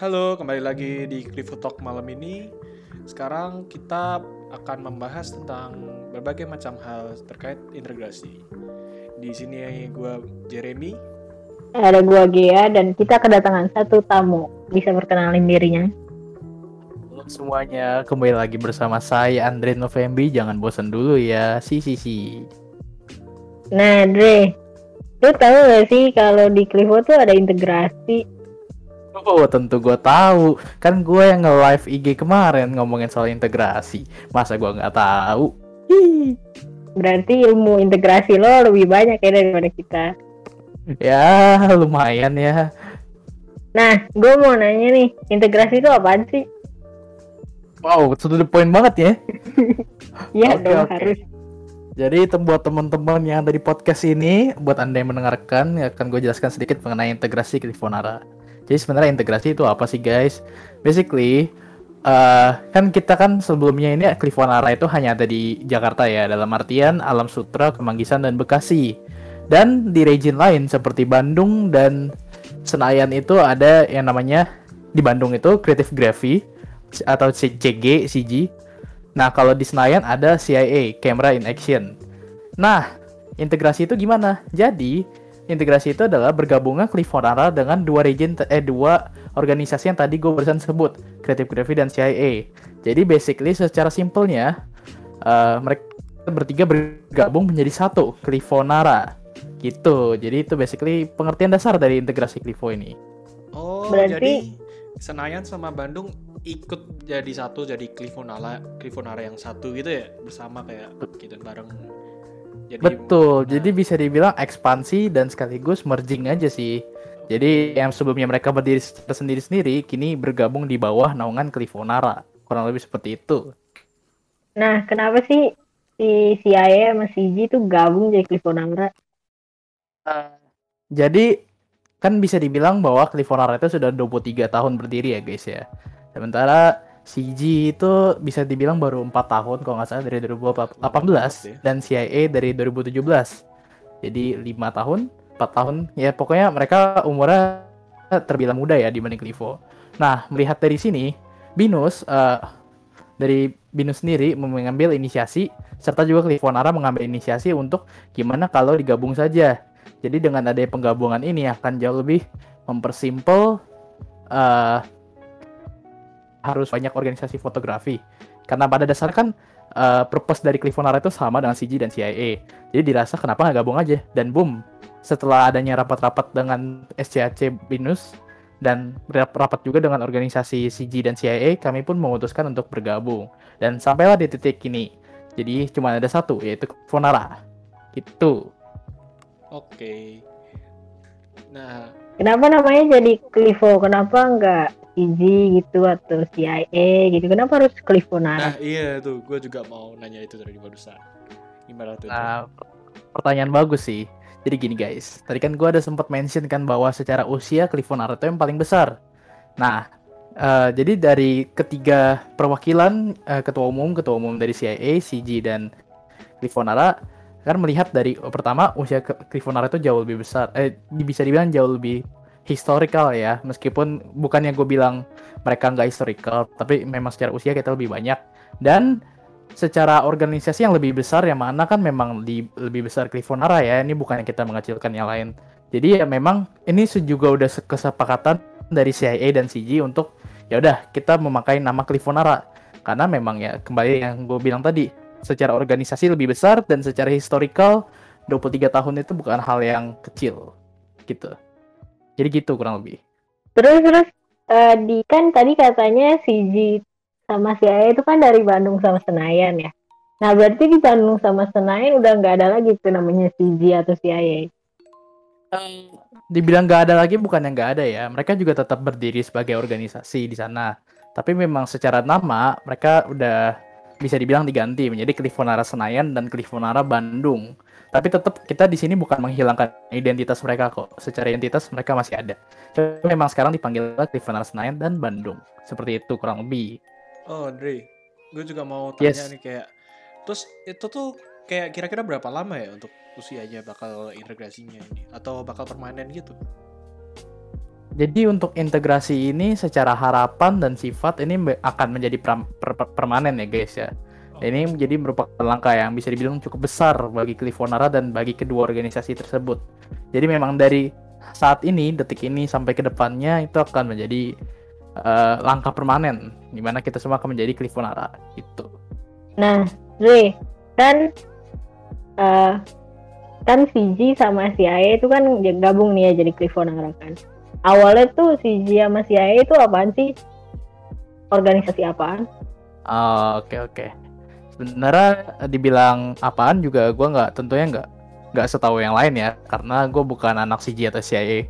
Halo, kembali lagi di Cliffo Talk malam ini. Sekarang kita akan membahas tentang berbagai macam hal terkait integrasi. Di sini gue Jeremy. Ada gua Gea dan kita kedatangan satu tamu. Bisa perkenalin dirinya. Halo semuanya, kembali lagi bersama saya Andre Novembi. Jangan bosan dulu ya, si si si. Nah, Dre, lu tahu gak sih kalau di Clivo tuh ada integrasi? Oh tentu gue tahu, kan gue yang nge-live IG kemarin ngomongin soal integrasi. Masa gue nggak tahu? Hi. Berarti ilmu integrasi lo lebih banyak ya daripada kita. Ya lumayan ya. Nah, gue mau nanya nih, integrasi itu apaan sih? Wow, sudah the point banget ya. Iya Oke, dong oke. harus. Jadi buat teman-teman yang ada di podcast ini, buat anda yang mendengarkan, ya akan gue jelaskan sedikit mengenai integrasi Clifonara. Jadi sebenarnya integrasi itu apa sih guys? Basically, eh, kan kita kan sebelumnya ini Clifonara itu hanya ada di Jakarta ya, dalam artian Alam Sutra, Kemanggisan, dan Bekasi. Dan di region lain seperti Bandung dan Senayan itu ada yang namanya di Bandung itu Creative Graphy atau CG, CG, Nah, kalau di Senayan ada CIA, Camera in Action. Nah, integrasi itu gimana? Jadi, integrasi itu adalah bergabungnya Clifonara dengan dua region eh dua organisasi yang tadi gue barusan sebut, Creative Graphy dan CIA. Jadi basically secara simpelnya eh, mereka bertiga bergabung menjadi satu, Clifonara. Gitu. Jadi itu basically pengertian dasar dari integrasi Clivo ini. Oh, Berarti- jadi Senayan sama Bandung ikut jadi satu, jadi Clifonara, Clifonara yang satu gitu ya, bersama kayak gitu bareng. Jadi, Betul, nah, jadi bisa dibilang ekspansi dan sekaligus merging aja sih. Jadi yang sebelumnya mereka berdiri sendiri-sendiri, kini bergabung di bawah naungan Clifonara. Kurang lebih seperti itu. Nah, kenapa sih si CIA sama CG tuh gabung jadi Clifonara? Jadi kan bisa dibilang bahwa Clifonara itu sudah 23 tahun berdiri ya guys ya. Sementara CG itu bisa dibilang baru 4 tahun kalau nggak salah dari 2018 dan CIA dari 2017. Jadi lima tahun, 4 tahun, ya pokoknya mereka umurnya terbilang muda ya dibanding Clivo. Nah, melihat dari sini, Binus eh, dari Binus sendiri mengambil inisiasi serta juga Clifonara mengambil inisiasi untuk gimana kalau digabung saja. Jadi dengan adanya penggabungan ini akan jauh lebih mempersimpel eh, harus banyak organisasi fotografi. Karena pada dasarnya kan eh, purpose dari Clifonara itu sama dengan CG dan CIA. Jadi dirasa kenapa nggak gabung aja dan boom setelah adanya rapat-rapat dengan SCAC Binus dan rap- rapat juga dengan organisasi CG dan CIA, kami pun memutuskan untuk bergabung dan sampailah di titik ini. Jadi cuma ada satu yaitu Clifonara. Gitu. Oke. Nah, Kenapa namanya jadi Clivo? Kenapa nggak CG gitu atau CIA gitu? Kenapa harus Clifonara? nah iya tuh, gue juga mau nanya itu dari barusan. Gimana tuh? Nah, pertanyaan bagus sih. Jadi gini guys, tadi kan gua ada sempat mention kan bahwa secara usia Clifonara itu yang paling besar. Nah, eh, jadi dari ketiga perwakilan eh, ketua umum, ketua umum dari CIA, CG dan Clifonara kan melihat dari oh, pertama usia Clifonara itu jauh lebih besar. Eh bisa dibilang jauh lebih historical ya, meskipun bukannya gue bilang mereka nggak historical, tapi memang secara usia kita lebih banyak dan secara organisasi yang lebih besar yang mana kan memang di, lebih besar Clifonara ya ini bukannya kita mengecilkan yang lain jadi ya memang ini juga udah se- kesepakatan dari CIA dan CG untuk ya udah kita memakai nama Clifonara karena memang ya kembali yang gue bilang tadi secara organisasi lebih besar dan secara historical 23 tahun itu bukan hal yang kecil gitu jadi gitu kurang lebih Terus terus eh, di kan tadi katanya CG sama CIA itu kan dari Bandung sama Senayan ya. Nah berarti di Bandung sama Senayan udah nggak ada lagi tuh namanya CG atau CIA. dibilang nggak ada lagi bukan yang nggak ada ya mereka juga tetap berdiri sebagai organisasi di sana tapi memang secara nama mereka udah bisa dibilang diganti menjadi Clifonara Senayan dan Clifonara Bandung. Tapi tetap kita di sini bukan menghilangkan identitas mereka kok. Secara identitas mereka masih ada. Cuma memang sekarang dipanggil Clifonara Senayan dan Bandung. Seperti itu kurang lebih. Oh, Dre, gue juga mau tanya Yes. nih kayak, terus itu tuh kayak kira-kira berapa lama ya untuk usianya bakal integrasinya ini? Atau bakal permanen gitu? Jadi untuk integrasi ini secara harapan dan sifat ini akan menjadi per per permanen ya guys ya. Ini menjadi merupakan langkah yang bisa dibilang cukup besar bagi Clifonara dan bagi kedua organisasi tersebut. Jadi memang dari saat ini, detik ini sampai ke depannya itu akan menjadi uh, langkah permanen di mana kita semua akan menjadi Clifonara itu. Nah, Zee, kan uh, kan CG sama CIA itu kan gabung nih ya jadi Clifonara kan. Awalnya tuh CG sama CIA itu apaan sih? Organisasi apaan? Oh, oke okay, oke. Okay sebenarnya dibilang apaan juga gue nggak tentunya nggak nggak setahu yang lain ya karena gue bukan anak CG atau CIA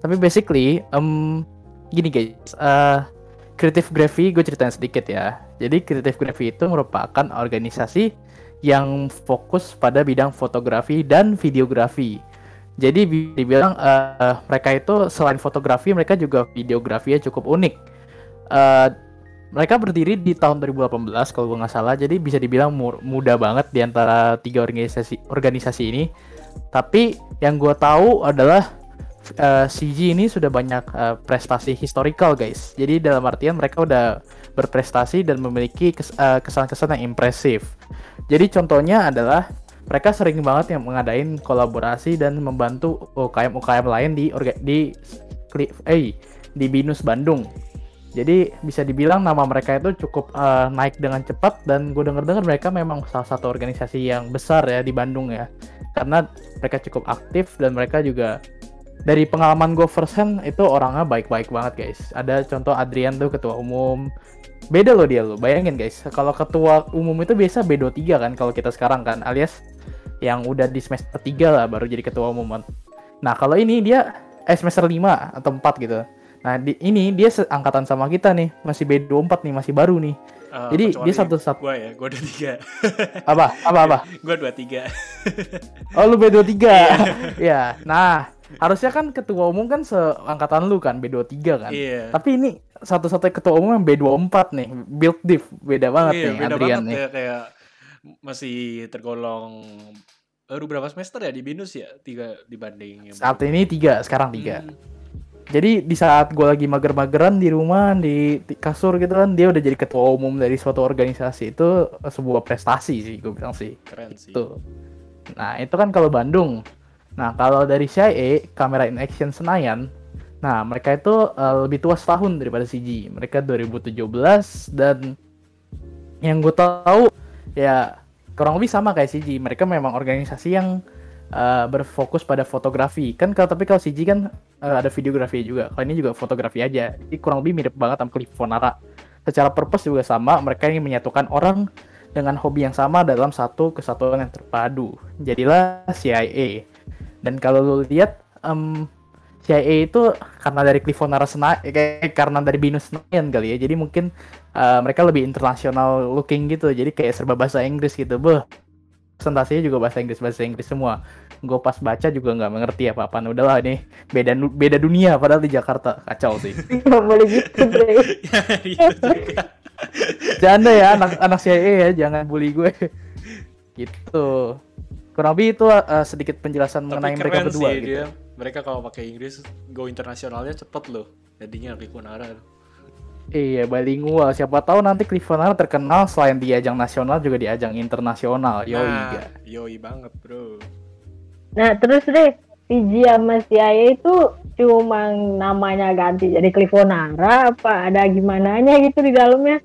tapi basically um, gini guys uh, Creative Graphy gue ceritain sedikit ya jadi Creative Graphy itu merupakan organisasi yang fokus pada bidang fotografi dan videografi jadi dibilang uh, mereka itu selain fotografi mereka juga videografi cukup unik. Uh, mereka berdiri di tahun 2018 kalau gue nggak salah. Jadi bisa dibilang muda banget di antara tiga organisasi organisasi ini. Tapi yang gue tahu adalah uh, eh, CG ini sudah banyak uh, prestasi historical guys. Jadi dalam artian mereka udah berprestasi dan memiliki kesan-kesan yang impresif. Jadi contohnya adalah mereka sering banget yang mengadain kolaborasi dan membantu UKM-UKM lain di di eh, di Binus Bandung jadi bisa dibilang nama mereka itu cukup uh, naik dengan cepat dan gue denger-dengar mereka memang salah satu organisasi yang besar ya di Bandung ya. Karena mereka cukup aktif dan mereka juga dari pengalaman gue first hand itu orangnya baik-baik banget guys. Ada contoh Adrian tuh ketua umum. Beda loh dia loh. Bayangin guys, kalau ketua umum itu biasa B23 kan kalau kita sekarang kan alias yang udah di semester 3 lah baru jadi ketua umum. Nah, kalau ini dia eh semester 5 atau 4 gitu Nah, di, ini dia seangkatan sama kita nih, masih B24 nih, masih baru nih. Uh, Jadi dia satu satu. Gua ya, gua udah tiga. apa? Apa apa? gua dua tiga. oh lu B23. Iya. ya. Nah, harusnya kan ketua umum kan seangkatan lu kan B23 kan. Iya. Tapi ini satu-satunya ketua umum yang B24 nih, build diff beda banget iya, nih beda Adrian banget nih. Ya, kayak masih tergolong baru berapa semester ya di binus ya tiga dibanding saat ini tiga sekarang tiga. Hmm. Jadi di saat gue lagi mager-mageran di rumah di, di kasur gitu kan dia udah jadi ketua umum dari suatu organisasi. Itu sebuah prestasi sih gue bilang sih. Keren sih. Tuh nah itu kan kalau Bandung nah kalau dari CIA kamera in action Senayan. Nah mereka itu uh, lebih tua setahun daripada CG mereka 2017 dan yang gue tahu ya kurang lebih sama kayak CG mereka memang organisasi yang uh, berfokus pada fotografi. Kan kalau tapi kalau CG kan uh, ada videografi juga. Kalau ini juga fotografi aja. Jadi kurang lebih mirip banget sama Clifonara secara purpose juga sama. Mereka ingin menyatukan orang dengan hobi yang sama dalam satu kesatuan yang terpadu. Jadilah CIA dan kalau lu lihat um, CIA itu karena dari Clifonara Sena kayak karena dari Binus Senayan kali ya. Jadi mungkin uh, mereka lebih internasional looking gitu. Jadi kayak serba bahasa Inggris gitu. Beh presentasinya juga bahasa Inggris bahasa Inggris semua. Gue pas baca juga nggak mengerti apa apa udahlah nih beda beda dunia padahal di Jakarta. Kacau sih. Nggak boleh gitu bre. Jangan ya anak anak CIA ya jangan bully gue. Gitu kurang lebih itu uh, sedikit penjelasan Tapi mengenai mereka berdua sih, gitu. dia. mereka kalau pakai Inggris go internasionalnya cepet loh jadinya lebih kunara Iya, bilingual. Siapa tahu nanti Cleveland terkenal selain di ajang nasional juga di ajang internasional. Yoi, nah, yoi banget, bro. Nah, terus deh, PG sama CIA itu cuma namanya ganti jadi Clifonara apa ada gimana nya gitu di dalamnya?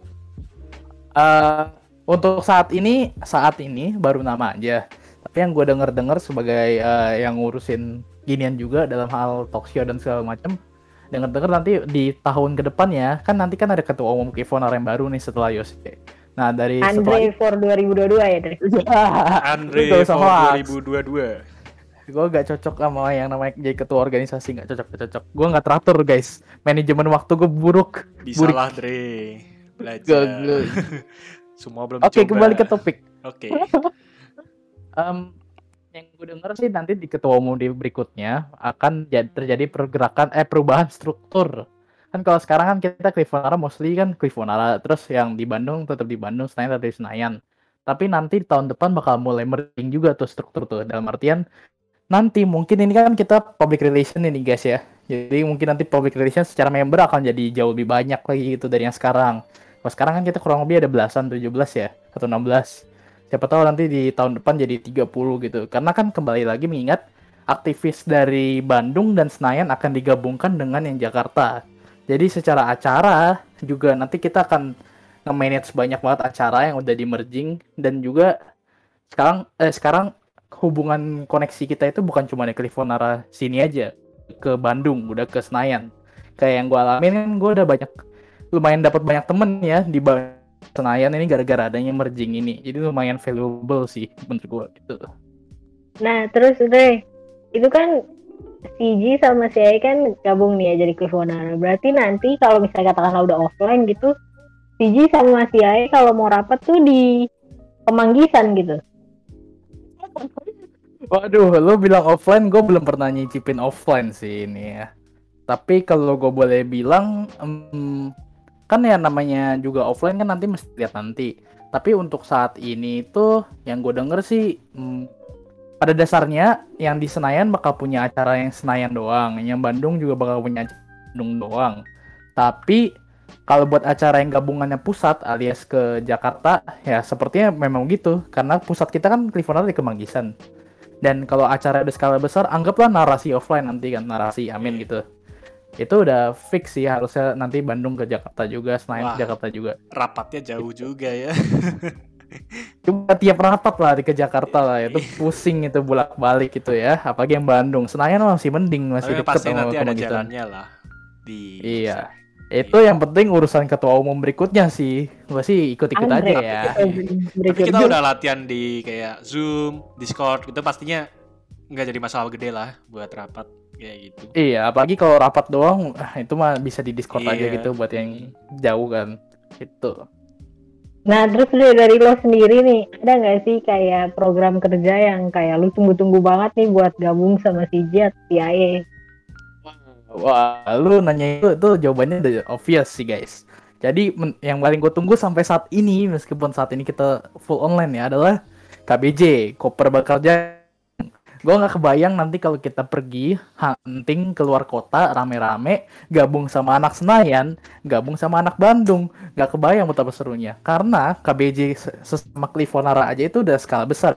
Uh, untuk saat ini, saat ini baru nama aja. Tapi yang gue denger-dengar sebagai uh, yang ngurusin ginian juga dalam hal talk show dan segala macam, dengar-dengar nanti di tahun ke depannya kan nanti kan ada ketua umum Kivonar yang baru nih setelah Yosuke. Nah dari Andre setelah... for 2022 ya dari. Andre for 2022. Gue gak cocok sama yang namanya jadi ketua organisasi gak cocok gak cocok. Gue gak teratur guys. Manajemen waktu gue buruk. Bisa buruk. lah Dre. Belajar. Semua belum Oke okay, kembali ke topik. Oke. Okay. Um, yang gue denger sih nanti di ketua umum di berikutnya akan terjadi pergerakan eh perubahan struktur kan kalau sekarang kan kita Clifonara mostly kan Clifonara terus yang di Bandung tetap di Bandung Senayan tetap di Senayan tapi nanti di tahun depan bakal mulai merging juga tuh struktur tuh dalam artian nanti mungkin ini kan kita public relation ini guys ya. Jadi mungkin nanti public relation secara member akan jadi jauh lebih banyak lagi gitu dari yang sekarang. Kalau sekarang kan kita kurang lebih ada belasan, 17 ya, atau 16. Siapa tahu nanti di tahun depan jadi 30 gitu. Karena kan kembali lagi mengingat aktivis dari Bandung dan Senayan akan digabungkan dengan yang Jakarta. Jadi secara acara juga nanti kita akan nge-manage banyak banget acara yang udah di merging dan juga sekarang eh sekarang hubungan koneksi kita itu bukan cuma di Clifonara sini aja ke Bandung udah ke Senayan kayak yang gue alamin kan gue udah banyak lumayan dapat banyak temen ya di Senayan ini gara-gara adanya merging ini. Jadi lumayan valuable sih menurut gue gitu. Nah terus udah itu kan si G sama si A kan gabung nih ya jadi Clifonara berarti nanti kalau misalnya katakanlah udah offline gitu si G sama si A kalau mau rapat tuh di Pemanggisan gitu. Waduh, lo bilang offline, gue belum pernah nyicipin offline sih ini ya. Tapi kalau gue boleh bilang, um, kan ya namanya juga offline kan nanti mesti lihat nanti. Tapi untuk saat ini tuh yang gue denger sih, um, pada dasarnya yang di Senayan bakal punya acara yang Senayan doang, yang Bandung juga bakal punya acara Bandung doang. Tapi kalau buat acara yang gabungannya pusat alias ke Jakarta, ya sepertinya memang gitu. Karena pusat kita kan Cleveland di Kemanggisan dan kalau acara ada skala besar anggaplah narasi offline nanti kan narasi amin gitu itu udah fix sih harusnya nanti Bandung ke Jakarta juga Senayan ke Jakarta juga. rapatnya jauh juga ya. Cuma tiap rapat lah di ke Jakarta lah itu pusing itu bolak balik gitu ya apalagi yang Bandung. Senayan masih mending masih dekat pasti nanti ada jalannya lah di iya. itu yang penting urusan ketua umum berikutnya sih. Gue sih ikut-ikut aja ya. tapi kita udah latihan di kayak zoom discord itu pastinya nggak jadi masalah gede lah buat rapat kayak gitu iya apalagi kalau rapat doang ah, itu mah bisa di discord iya. aja gitu buat yang jauh kan itu Nah terus dari lo sendiri nih ada nggak sih kayak program kerja yang kayak lu tunggu-tunggu banget nih buat gabung sama si Jet CIA Wah, lu nanya itu, itu jawabannya udah obvious sih guys. Jadi yang paling gue tunggu sampai saat ini, meskipun saat ini kita full online ya, adalah KBJ, Koper Bekerja. Gue nggak kebayang nanti kalau kita pergi hunting keluar kota rame-rame, gabung sama anak Senayan, gabung sama anak Bandung, nggak kebayang betapa serunya. Karena KBJ sesama Clifonara aja itu udah skala besar.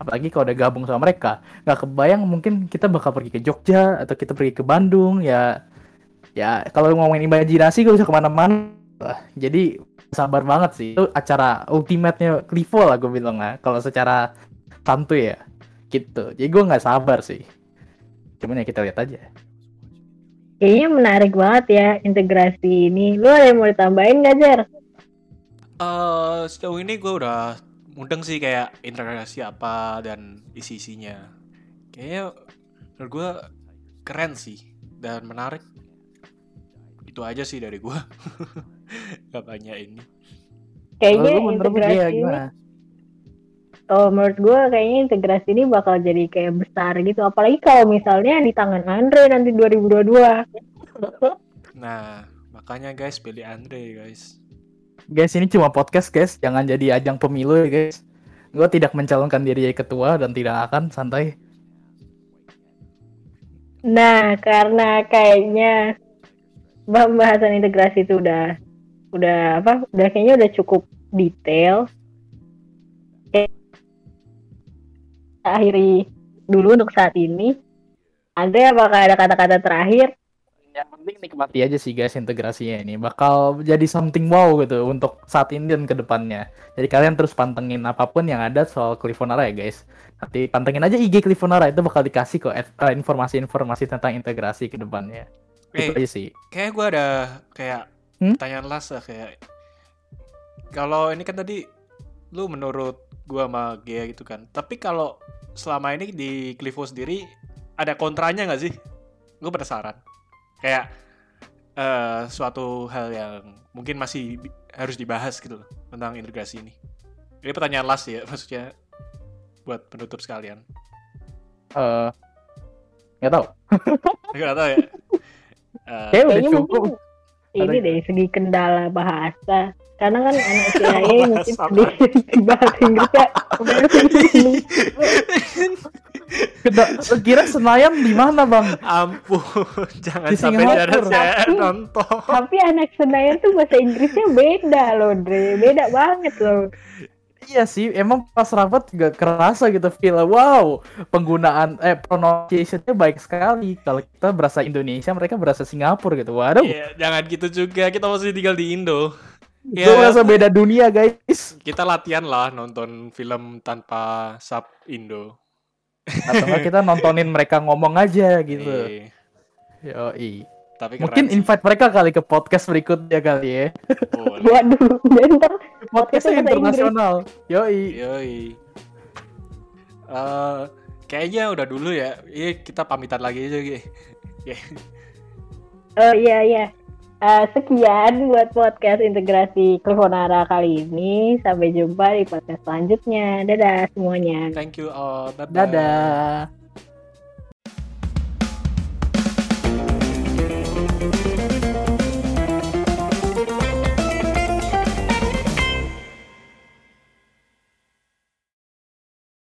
Apalagi kalau udah gabung sama mereka. Nggak kebayang mungkin kita bakal pergi ke Jogja atau kita pergi ke Bandung ya ya kalau ngomongin imajinasi gue bisa ke mana-mana. Jadi sabar banget sih. Itu acara ultimate-nya Clivo lah gue bilang lah kalau secara santuy ya gitu jadi gue nggak sabar sih cuman ya kita lihat aja kayaknya menarik banget ya integrasi ini lu ada yang mau ditambahin gak Jar? Uh, sejauh ini gue udah mudeng sih kayak integrasi apa dan isi-isinya. Kayaknya menurut gue keren sih dan menarik. Itu aja sih dari gue. Gak banyak ini. Kayaknya integrasi ini, Oh, menurut gue kayaknya integrasi ini bakal jadi kayak besar gitu. Apalagi kalau misalnya di tangan Andre nanti 2022. Nah, makanya guys pilih Andre guys. Guys ini cuma podcast guys. Jangan jadi ajang pemilu ya guys. Gue tidak mencalonkan diri jadi ketua dan tidak akan santai. Nah karena kayaknya pembahasan integrasi itu udah udah apa udah kayaknya udah cukup detail akhiri. Dulu untuk saat ini ada apakah ada kata-kata terakhir? Yang penting nikmati aja sih guys integrasinya ini. Bakal jadi something wow gitu untuk saat ini dan ke depannya jadi kalian terus pantengin apa pun yang ada soal Clifonara ya guys. Nanti pantengin aja IG Clifonara itu bakal dikasih kok eh, informasi-informasi tentang integrasi ke depannya hey, itu aja sih. kayak gue ada kayak hmm? pertanyaan las lah kayak kalau ini kan tadi lu menurut gue sama Gia gitu kan tapi kalau selama ini di Clivo sendiri ada kontranya nggak sih gue penasaran kayak uh, suatu hal yang mungkin masih harus dibahas gitu loh tentang integrasi ini. Ini pertanyaan last ya, maksudnya buat penutup sekalian. Eh, uh, nggak tahu. nggak tahu ya. Uh, udah cukup. Ini dari segi kendala bahasa. Karena kan anak CIA mungkin sedikit bahasa Inggrisnya. Keda- Lu kira Senayan di mana bang? Ampun, jangan Di sampai jarang saya Tapi- nonton. Tapi anak Senayan tuh bahasa Inggrisnya beda loh, Dre. Beda banget loh. Iya sih, emang pas rapat juga kerasa gitu feel. Wow, penggunaan eh pronunciation-nya baik sekali. Kalau kita berasa Indonesia, mereka berasa Singapura gitu. Waduh, Iya, jangan gitu juga. Kita masih tinggal di Indo. Itu Iya. merasa beda dunia guys. Kita latihan lah nonton film tanpa sub Indo. Atau kita nontonin mereka ngomong aja gitu. Eh, Yoi. tapi keren Mungkin sih. invite mereka kali ke podcast berikutnya kali ya. Boleh. Waduh, dan ntar Podcastnya Podcastnya bahasa internasional. Yoi. Yoi. Eh, kayaknya udah dulu ya. Iya, kita pamitan lagi aja, Gi. Oh iya iya. Eh, sekian buat podcast integrasi Clifonara kali ini. Sampai jumpa di podcast selanjutnya. Dadah semuanya. Thank you all. Bye-bye. Dadah.